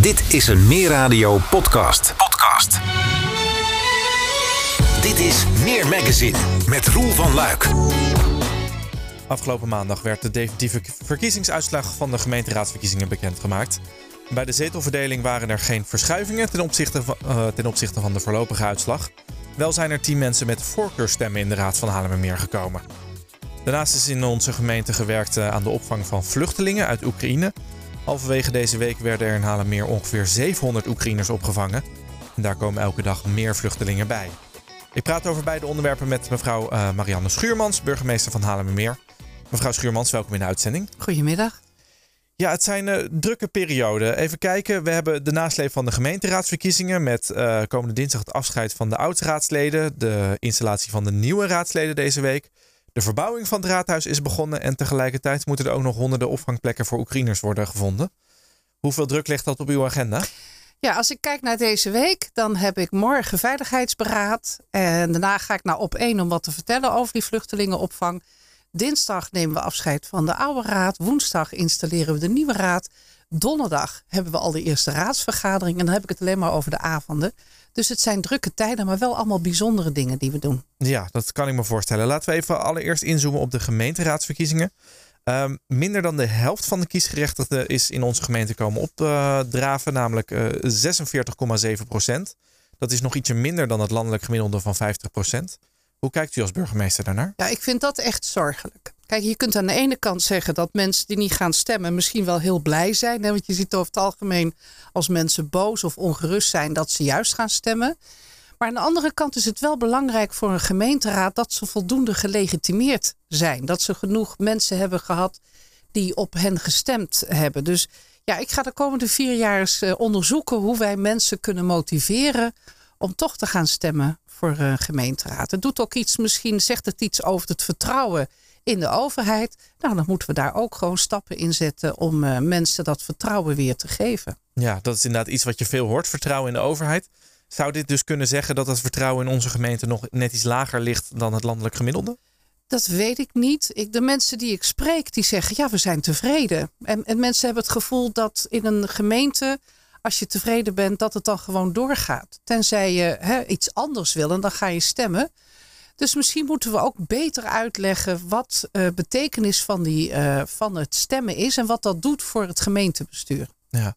Dit is een Meer Radio podcast. Podcast. Dit is Meer Magazine met Roel van Luik. Afgelopen maandag werd de definitieve verkiezingsuitslag van de gemeenteraadsverkiezingen bekendgemaakt. Bij de zetelverdeling waren er geen verschuivingen ten opzichte van, uh, ten opzichte van de voorlopige uitslag. Wel zijn er tien mensen met voorkeurstemmen in de Raad van Haarlemmermeer gekomen. Daarnaast is in onze gemeente gewerkt eh, aan de opvang van vluchtelingen uit Oekraïne. Halverwege deze week werden er in Haarlemmermeer ongeveer 700 Oekraïners opgevangen. En daar komen elke dag meer vluchtelingen bij. Ik praat over beide onderwerpen met mevrouw uh, Marianne Schuurmans, burgemeester van Haarlemmermeer. Mevrouw Schuurmans, welkom in de uitzending. Goedemiddag. Ja, het zijn uh, drukke perioden. Even kijken, we hebben de nasleep van de gemeenteraadsverkiezingen met uh, komende dinsdag het afscheid van de oud-raadsleden, de installatie van de nieuwe raadsleden deze week. De verbouwing van het raadhuis is begonnen en tegelijkertijd moeten er ook nog honderden opvangplekken voor Oekraïners worden gevonden. Hoeveel druk ligt dat op uw agenda? Ja, als ik kijk naar deze week, dan heb ik morgen veiligheidsberaad. En daarna ga ik naar op één om wat te vertellen over die vluchtelingenopvang. Dinsdag nemen we afscheid van de oude raad. Woensdag installeren we de nieuwe raad. Donderdag hebben we al de eerste raadsvergadering. En dan heb ik het alleen maar over de avonden. Dus het zijn drukke tijden, maar wel allemaal bijzondere dingen die we doen. Ja, dat kan ik me voorstellen. Laten we even allereerst inzoomen op de gemeenteraadsverkiezingen. Um, minder dan de helft van de kiesgerechtigden is in onze gemeente komen opdraven, namelijk uh, 46,7 procent. Dat is nog ietsje minder dan het landelijk gemiddelde van 50 procent. Hoe kijkt u als burgemeester daarnaar? Ja, ik vind dat echt zorgelijk. Kijk, je kunt aan de ene kant zeggen dat mensen die niet gaan stemmen misschien wel heel blij zijn. Hè? Want je ziet over het algemeen als mensen boos of ongerust zijn dat ze juist gaan stemmen. Maar aan de andere kant is het wel belangrijk voor een gemeenteraad dat ze voldoende gelegitimeerd zijn. Dat ze genoeg mensen hebben gehad die op hen gestemd hebben. Dus ja, ik ga de komende vier jaar eens eh, onderzoeken hoe wij mensen kunnen motiveren om toch te gaan stemmen voor een gemeenteraad. Het doet ook iets, misschien zegt het iets over het vertrouwen in de overheid. Nou, dan moeten we daar ook gewoon stappen in zetten om uh, mensen dat vertrouwen weer te geven. Ja, dat is inderdaad iets wat je veel hoort, vertrouwen in de overheid. Zou dit dus kunnen zeggen dat het vertrouwen in onze gemeente nog net iets lager ligt dan het landelijk gemiddelde? Dat weet ik niet. Ik, de mensen die ik spreek, die zeggen ja, we zijn tevreden. En, en mensen hebben het gevoel dat in een gemeente, als je tevreden bent, dat het dan gewoon doorgaat. Tenzij je hè, iets anders wil en dan ga je stemmen. Dus misschien moeten we ook beter uitleggen wat uh, betekenis van, die, uh, van het stemmen is en wat dat doet voor het gemeentebestuur. Ja.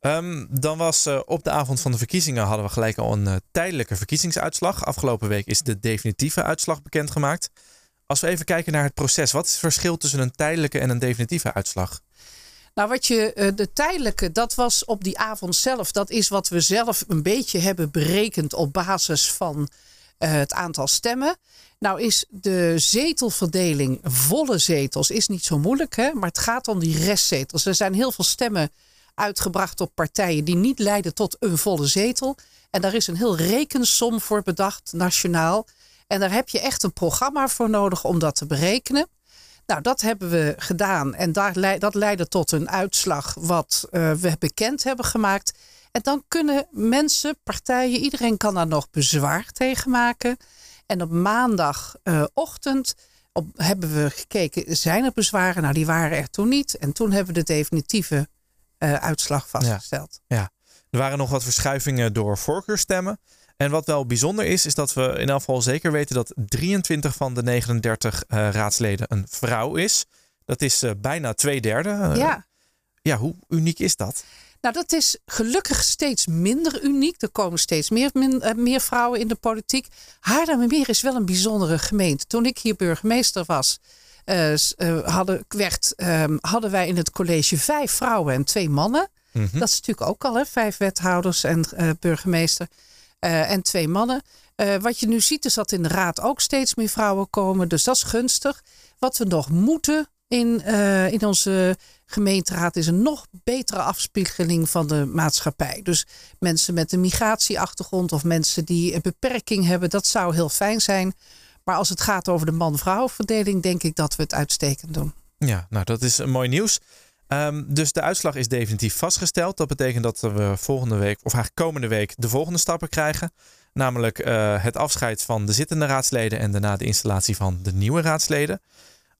Um, dan was uh, op de avond van de verkiezingen hadden we gelijk al een tijdelijke verkiezingsuitslag. Afgelopen week is de definitieve uitslag bekendgemaakt. Als we even kijken naar het proces, wat is het verschil tussen een tijdelijke en een definitieve uitslag? Nou, wat je, de tijdelijke, dat was op die avond zelf. Dat is wat we zelf een beetje hebben berekend op basis van uh, het aantal stemmen. Nou is de zetelverdeling, volle zetels, is niet zo moeilijk. Hè? Maar het gaat om die restzetels. Er zijn heel veel stemmen uitgebracht op partijen die niet leiden tot een volle zetel. En daar is een heel rekensom voor bedacht, nationaal. En daar heb je echt een programma voor nodig om dat te berekenen. Nou, dat hebben we gedaan. En daar, dat leidde tot een uitslag wat uh, we bekend hebben gemaakt. En dan kunnen mensen, partijen, iedereen kan daar nog bezwaar tegen maken. En op maandagochtend op, hebben we gekeken, zijn er bezwaren? Nou, die waren er toen niet. En toen hebben we de definitieve uh, uitslag vastgesteld. Ja, ja, er waren nog wat verschuivingen door voorkeurstemmen. En wat wel bijzonder is, is dat we in elk geval zeker weten dat 23 van de 39 uh, raadsleden een vrouw is. Dat is uh, bijna twee derde. ja. Ja, hoe uniek is dat? Nou, dat is gelukkig steeds minder uniek. Er komen steeds meer, min, meer vrouwen in de politiek. Haarlemmermeer is wel een bijzondere gemeente. Toen ik hier burgemeester was, uh, uh, hadden, werd, um, hadden wij in het college vijf vrouwen en twee mannen. Mm -hmm. Dat is natuurlijk ook al, hè? vijf wethouders en burgemeester en twee mannen. wat je nu ziet is dat in de raad ook steeds meer vrouwen komen. Dus dat is gunstig. Wat we nog moeten in, in onze gemeenteraad is een nog betere afspiegeling van de maatschappij. Dus mensen met een migratieachtergrond of mensen die een beperking hebben, dat zou heel fijn zijn. Maar als het gaat over de man-vrouw verdeling, denk ik dat we het uitstekend doen. Ja, nou dat is mooi nieuws. Um, dus de uitslag is definitief vastgesteld. Dat betekent dat we volgende week, of eigenlijk komende week, de volgende stappen krijgen. Namelijk uh, het afscheid van de zittende raadsleden en daarna de installatie van de nieuwe raadsleden.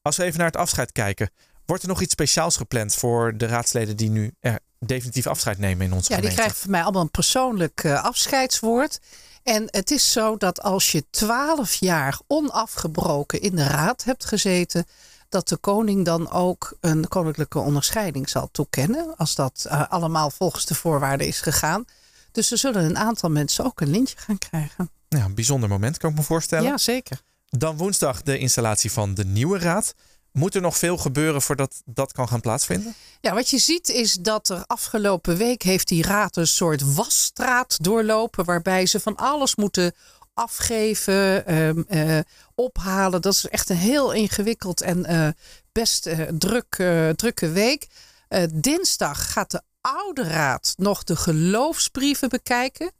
Als we even naar het afscheid kijken, Wordt er nog iets speciaals gepland voor de raadsleden die nu er definitief afscheid nemen in onze Ja, die gemeente. krijgen van mij allemaal een persoonlijk eh, afscheidswoord. En het is zo dat als je twaalf jaar onafgebroken in de raad hebt gezeten, dat de koning dan ook een koninklijke onderscheiding zal toekennen. Als dat eh, allemaal volgens de voorwaarden is gegaan. Dus er zullen een aantal mensen ook een lintje gaan krijgen. Ja, een bijzonder moment, kan ik me voorstellen. Ja, zeker. Dan woensdag de installatie van de nieuwe raad. Moet er nog veel gebeuren voordat dat kan gaan plaatsvinden? Ja, wat je ziet is dat er afgelopen week heeft die raad een soort wasstraat doorlopen. Waarbij ze van alles moeten afgeven, ehm, eh, ophalen. Dat is echt een heel ingewikkeld en eh, best eh, druk, drukke week. Dinsdag gaat de oude raad nog de geloofsbrieven bekijken.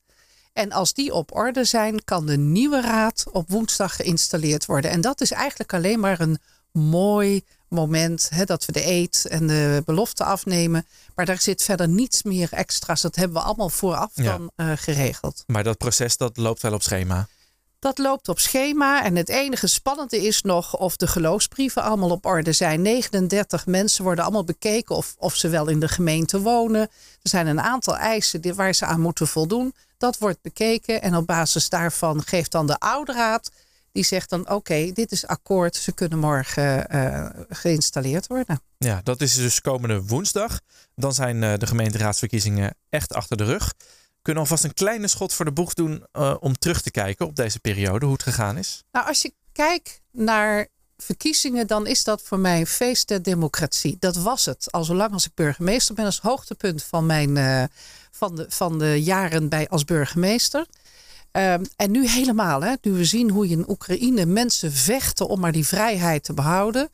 En als die op orde zijn, kan de nieuwe raad op woensdag geïnstalleerd worden. En dat is eigenlijk alleen maar een mooi moment hè, dat we de eed en de belofte afnemen. Maar daar zit verder niets meer extra's. Dat hebben we allemaal vooraf Ja. dan eh, geregeld. Maar dat proces dat loopt wel op schema. Dat loopt op schema. En het enige spannende is nog of de geloofsbrieven allemaal op orde zijn. 39 mensen worden allemaal bekeken of, of ze wel in de gemeente wonen. Er zijn een aantal eisen die, waar ze aan moeten voldoen. Dat wordt bekeken. En op basis daarvan geeft dan de oude raad. Die zegt dan oké, dit is akkoord. Ze kunnen morgen eh, geïnstalleerd worden. Ja, dat is dus komende woensdag. Dan zijn eh, de gemeenteraadsverkiezingen echt achter de rug. Kunnen we alvast een kleine schot voor de boeg doen eh, om terug te kijken op deze periode, hoe het gegaan is? Nou, als je kijkt naar verkiezingen, dan is dat voor mij een feest der democratie. Dat was het. Al zolang als ik burgemeester ben, als hoogtepunt van, mijn, van, de, van de jaren bij, als burgemeester. Ehm, en nu helemaal, hè, nu we zien hoe je in Oekraïne mensen vechten om maar die vrijheid te behouden.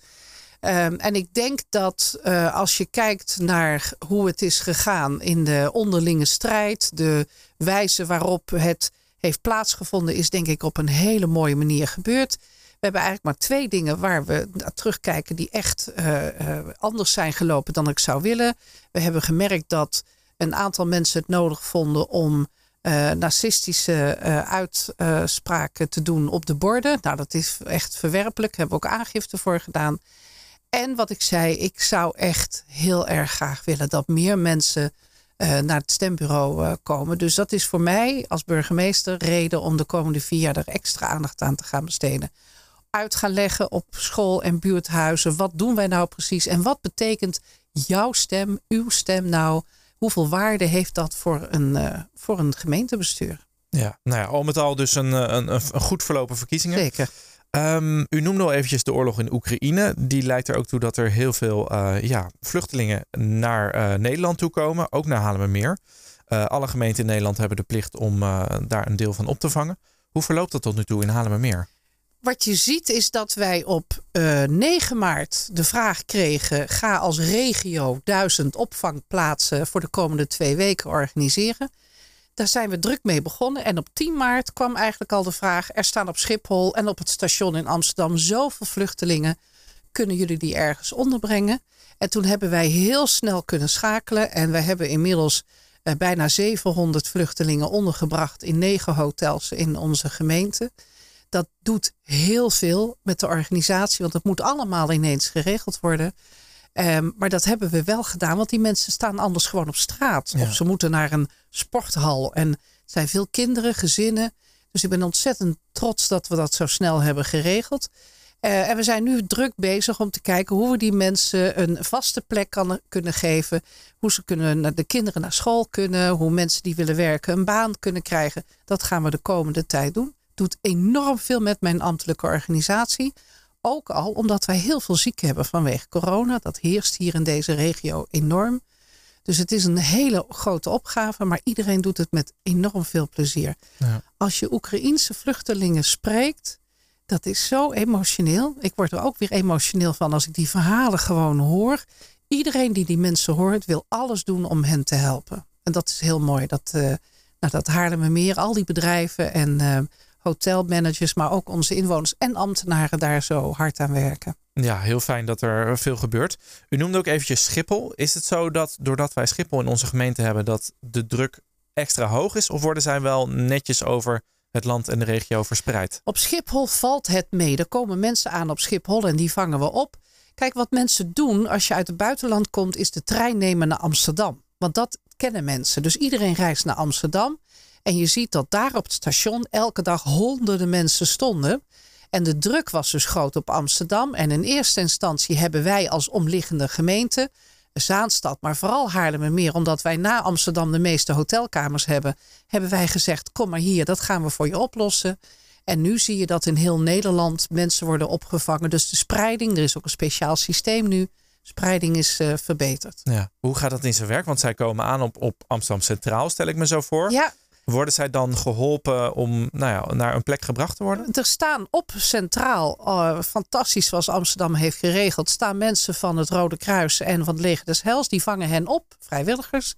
Ehm, en ik denk dat eh, als je kijkt naar hoe het is gegaan in de onderlinge strijd, de wijze waarop het heeft plaatsgevonden, is denk ik op een hele mooie manier gebeurd. We hebben eigenlijk maar twee dingen waar we terugkijken die echt eh, eh, anders zijn gelopen dan ik zou willen. We hebben gemerkt dat een aantal mensen het nodig vonden om eh, narcistische eh, uitspraken te doen op de borden. Nou, dat is echt verwerpelijk. Daar hebben we ook aangifte voor gedaan. En wat ik zei, ik zou echt heel erg graag willen dat meer mensen eh, naar het stembureau komen. Dus dat is voor mij als burgemeester reden om de komende vier jaar er extra aandacht aan te gaan besteden. Uit gaan leggen op school en buurthuizen. Wat doen wij nou precies? En wat betekent jouw stem, uw stem nou? Hoeveel waarde heeft dat voor een, eh, voor een gemeentebestuur? Ja, nou ja, al met al dus een, eh, een, een goed verlopen verkiezingen. Zeker. Ehm, u noemde al eventjes de oorlog in Oekraïne. Die leidt er ook toe dat er heel veel eh, ja, vluchtelingen naar Nederland toe komen. Ook naar Haarlemmermeer. Eh alle gemeenten in Nederland hebben de plicht om daar een deel van op te vangen. Hoe verloopt dat tot nu toe in Haarlemmermeer? Wat je ziet is dat wij op eh 9 maart de vraag kregen: ga als regio duizend opvangplaatsen voor de komende twee weken organiseren. Daar zijn we druk mee begonnen. En op 10 maart kwam eigenlijk al de vraag: er staan op Schiphol en op het station in Amsterdam zoveel vluchtelingen. Kunnen jullie die ergens onderbrengen? En toen hebben wij heel snel kunnen schakelen. En wij hebben inmiddels eh, bijna 700 vluchtelingen ondergebracht in negen hotels in onze gemeente. Dat doet heel veel met de organisatie, want het moet allemaal ineens geregeld worden. Ehm, maar dat hebben we wel gedaan, want die mensen staan anders gewoon op straat. Ja. Of ze moeten naar een sporthal. En het zijn veel kinderen, gezinnen. Dus ik ben ontzettend trots dat we dat zo snel hebben geregeld. Eh, en we zijn nu druk bezig om te kijken hoe we die mensen een vaste plek kan, kunnen geven. Hoe ze kunnen naar de kinderen naar school kunnen. Hoe mensen die willen werken een baan kunnen krijgen. Dat gaan we de komende tijd doen. Doet enorm veel met mijn ambtelijke organisatie. Ook al omdat wij heel veel zieken hebben vanwege corona. Dat heerst hier in deze regio enorm. Dus het is een hele grote opgave, maar iedereen doet het met enorm veel plezier. Ja. Als je Oekraïense vluchtelingen spreekt, dat is zo emotioneel. Ik word er ook weer emotioneel van als ik die verhalen gewoon hoor. Iedereen die die mensen hoort, wil alles doen om hen te helpen. En dat is heel mooi. Dat, eh nou, dat Haarlemmermeer, al die bedrijven en eh, hotelmanagers, maar ook onze inwoners en ambtenaren daar zo hard aan werken. Ja, heel fijn dat er veel gebeurt. U noemde ook eventjes Schiphol. Is het zo dat doordat wij Schiphol in onze gemeente hebben, dat de druk extra hoog is? Of worden zij wel netjes over het land en de regio verspreid? Op Schiphol valt het mee. Er komen mensen aan op Schiphol en die vangen we op. Kijk, wat mensen doen als je uit het buitenland komt, is de trein nemen naar Amsterdam. Want dat kennen mensen. Dus iedereen reist naar Amsterdam. En je ziet dat daar op het station elke dag honderden mensen stonden. En de druk was dus groot op Amsterdam. En in eerste instantie hebben wij als omliggende gemeente, Zaanstad, maar vooral Haarlemmermeer, omdat wij na Amsterdam de meeste hotelkamers hebben, hebben wij gezegd: kom maar hier, dat gaan we voor je oplossen. En nu zie je dat in heel Nederland mensen worden opgevangen. Dus de spreiding, er is ook een speciaal systeem nu. Spreiding is uh, verbeterd. Ja. Hoe gaat dat in zijn werk? Want zij komen aan op, op Amsterdam Centraal, stel ik me zo voor. Ja, worden zij dan geholpen om nou ja, naar een plek gebracht te worden? Er staan op Centraal, uh, fantastisch zoals Amsterdam heeft geregeld, staan mensen van het Rode Kruis en van het Leger des Hels. Die vangen hen op, vrijwilligers.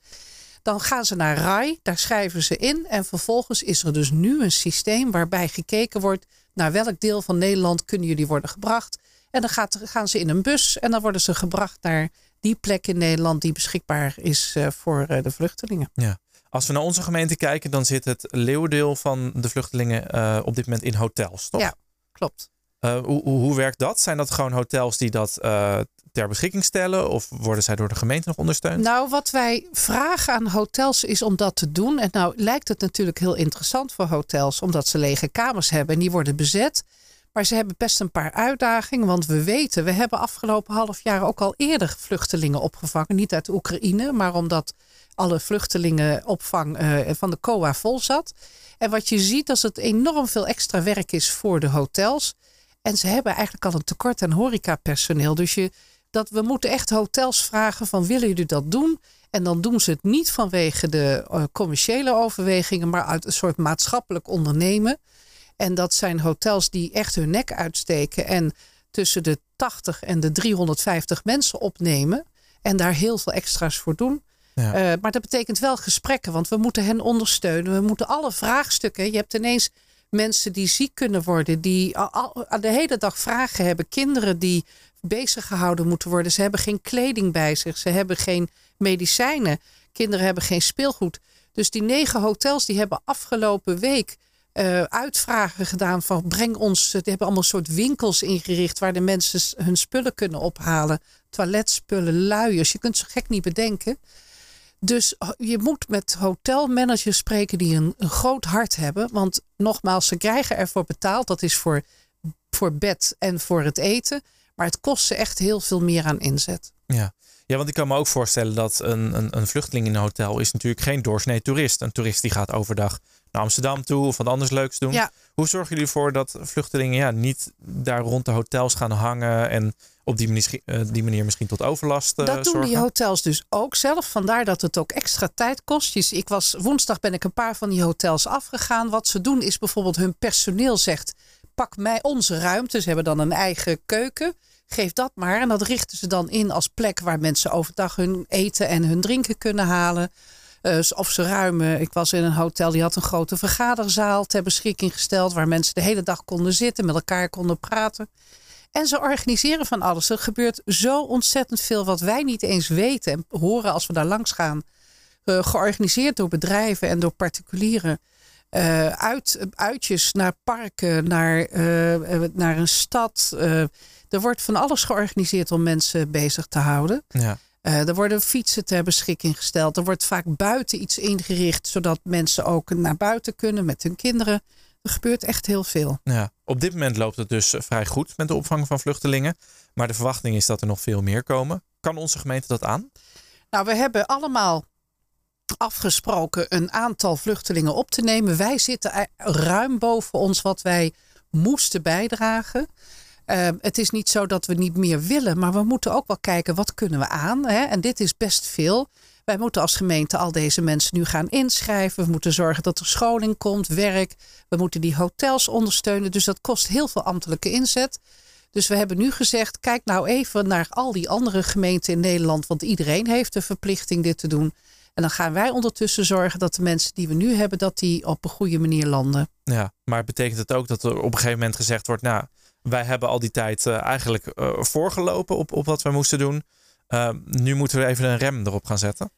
Dan gaan ze naar RAI, daar schrijven ze in. En vervolgens is er dus nu een systeem waarbij gekeken wordt naar welk deel van Nederland kunnen jullie worden gebracht. En dan gaat, gaan ze in een bus en dan worden ze gebracht naar die plek in Nederland die beschikbaar is uh, voor uh, de vluchtelingen. Ja. Als we naar onze gemeente kijken, dan zit het leeuwendeel van de vluchtelingen uh, op dit moment in hotels, toch? Ja, klopt. Uh, hoe, hoe, werkt dat? Zijn dat gewoon hotels die dat uh, ter beschikking stellen? Of worden zij door de gemeente nog ondersteund? Nou, wat wij vragen aan hotels is om dat te doen. En nou lijkt het natuurlijk heel interessant voor hotels, omdat ze lege kamers hebben en die worden bezet. Maar ze hebben best een paar uitdagingen. Want we weten, we hebben afgelopen half jaar ook al eerder vluchtelingen opgevangen. Niet uit Oekraïne, maar omdat alle vluchtelingenopvang uh, van de COA vol zat. En wat je ziet dat het enorm veel extra werk is voor de hotels. En ze hebben eigenlijk al een tekort aan horecapersoneel. Dus je, dat, we moeten echt hotels vragen van willen jullie dat doen? En dan doen ze het niet vanwege de uh, commerciële overwegingen, maar uit een soort maatschappelijk ondernemen. En dat zijn hotels die echt hun nek uitsteken en tussen de 80 en de 350 mensen opnemen. En daar heel veel extra's voor doen. Ja. Uh, maar dat betekent wel gesprekken, want we moeten hen ondersteunen. We moeten alle vraagstukken. Je hebt ineens mensen die ziek kunnen worden, die al, al, de hele dag vragen hebben. Kinderen die bezig gehouden moeten worden. Ze hebben geen kleding bij zich. Ze hebben geen medicijnen. Kinderen hebben geen speelgoed. Dus die negen hotels die hebben afgelopen week uh, uitvragen gedaan van breng ons. Die hebben allemaal soort winkels ingericht waar de mensen hun spullen kunnen ophalen. Toiletspullen, luiers. Je kunt zo gek niet bedenken. Dus je moet met hotelmanagers spreken die een, een, groot hart hebben. Want nogmaals, ze krijgen ervoor betaald. Dat is voor, voor bed en voor het eten. Maar het kost ze echt heel veel meer aan inzet. Ja. Ja, want ik kan me ook voorstellen dat een, een, een vluchteling in een hotel is natuurlijk geen doorsnee toerist. Een toerist die gaat overdag naar Amsterdam toe of wat anders leuks doen. Ja. Hoe zorgen jullie ervoor dat vluchtelingen ja, niet daar rond de hotels gaan hangen en op die manier, uh, die manier misschien tot overlast uh, Dat doen zorgen? die hotels dus ook zelf. Vandaar dat het ook extra tijd kost. Dus ik was, woensdag ben ik een paar van die hotels afgegaan. Wat ze doen is bijvoorbeeld hun personeel zegt... pak mij onze ruimte. Ze hebben dan een eigen keuken. Geef dat maar. En dat richten ze dan in als plek waar mensen overdag hun eten en hun drinken kunnen halen. Uh, of ze ruimen. Ik was in een hotel die had een grote vergaderzaal ter beschikking gesteld. Waar mensen de hele dag konden zitten, met elkaar konden praten. En ze organiseren van alles. Er gebeurt zo ontzettend veel wat wij niet eens weten en horen als we daar langs gaan. Uh, georganiseerd door bedrijven en door particulieren. Uh, uit, uitjes naar parken, naar, naar een stad. er wordt van alles georganiseerd om mensen bezig te houden. Ja. Uh, er worden fietsen ter beschikking gesteld. Er wordt vaak buiten iets ingericht, zodat mensen ook naar buiten kunnen met hun kinderen. Er gebeurt echt heel veel. Ja, op dit moment loopt het dus vrij goed met de opvang van vluchtelingen. Maar de verwachting is dat er nog veel meer komen. Kan onze gemeente dat aan? Nou, we hebben allemaal afgesproken een aantal vluchtelingen op te nemen. Wij zitten ruim boven ons wat wij moesten bijdragen. Uh, het is niet zo dat we niet meer willen, maar we moeten ook wel kijken wat kunnen we aan. Hè? En dit is best veel. Wij moeten als gemeente al deze mensen nu gaan inschrijven. We moeten zorgen dat er scholing komt, werk. We moeten die hotels ondersteunen. Dus dat kost heel veel ambtelijke inzet. Dus we hebben nu gezegd: kijk nou even naar al die andere gemeenten in Nederland. Want iedereen heeft de verplichting dit te doen. En dan gaan wij ondertussen zorgen dat de mensen die we nu hebben, dat die op een goede manier landen. Ja, maar betekent het ook dat er op een gegeven moment gezegd wordt: nou, wij hebben al die tijd uh, eigenlijk uh, voorgelopen op, op wat we moesten doen. Uh, nu moeten we even een rem erop gaan zetten.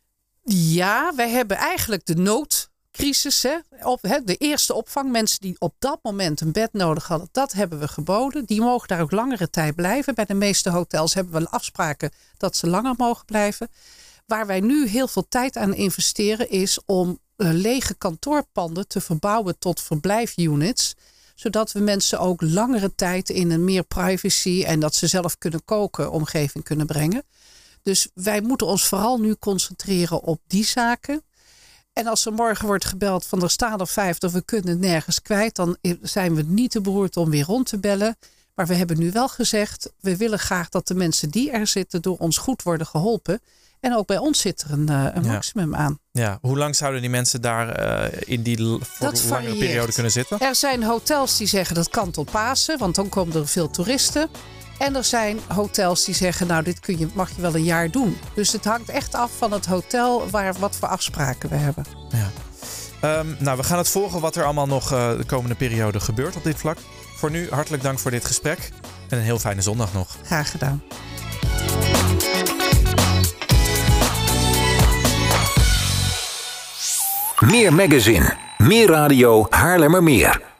Ja, wij hebben eigenlijk de noodcrisis. Hè, hè, de eerste opvang, mensen die op dat moment een bed nodig hadden, dat hebben we geboden. Die mogen daar ook langere tijd blijven. Bij de meeste hotels hebben we afspraken dat ze langer mogen blijven. waar wij nu heel veel tijd aan investeren is om uh, lege kantoorpanden te verbouwen tot verblijfunits zodat we mensen ook langere tijd in een meer privacy en dat ze zelf kunnen koken omgeving kunnen brengen. Dus wij moeten ons vooral nu concentreren op die zaken. En als er morgen wordt gebeld van er staan er 50, we kunnen het nergens kwijt, dan zijn we niet te beroerd om weer rond te bellen. Maar we hebben nu wel gezegd, we willen graag dat de mensen die er zitten door ons goed worden geholpen. En ook bij ons zit er een, eh, een maximum aan. Ja, hoe lang zouden die mensen daar uh, in die voor langere periode kunnen zitten? Er zijn hotels die zeggen dat kan tot Pasen, want dan komen er veel toeristen. En er zijn hotels die zeggen, nou, dit kun je, mag je wel een jaar doen. Dus het hangt echt af van het hotel waar, wat voor afspraken we hebben. Ja. Um, nou, we gaan het volgen wat er allemaal nog uh, de komende periode gebeurt op dit vlak. Voor nu hartelijk dank voor dit gesprek en een heel fijne zondag nog. Graag gedaan. Meer magazine, meer radio, Haarlemmermeer.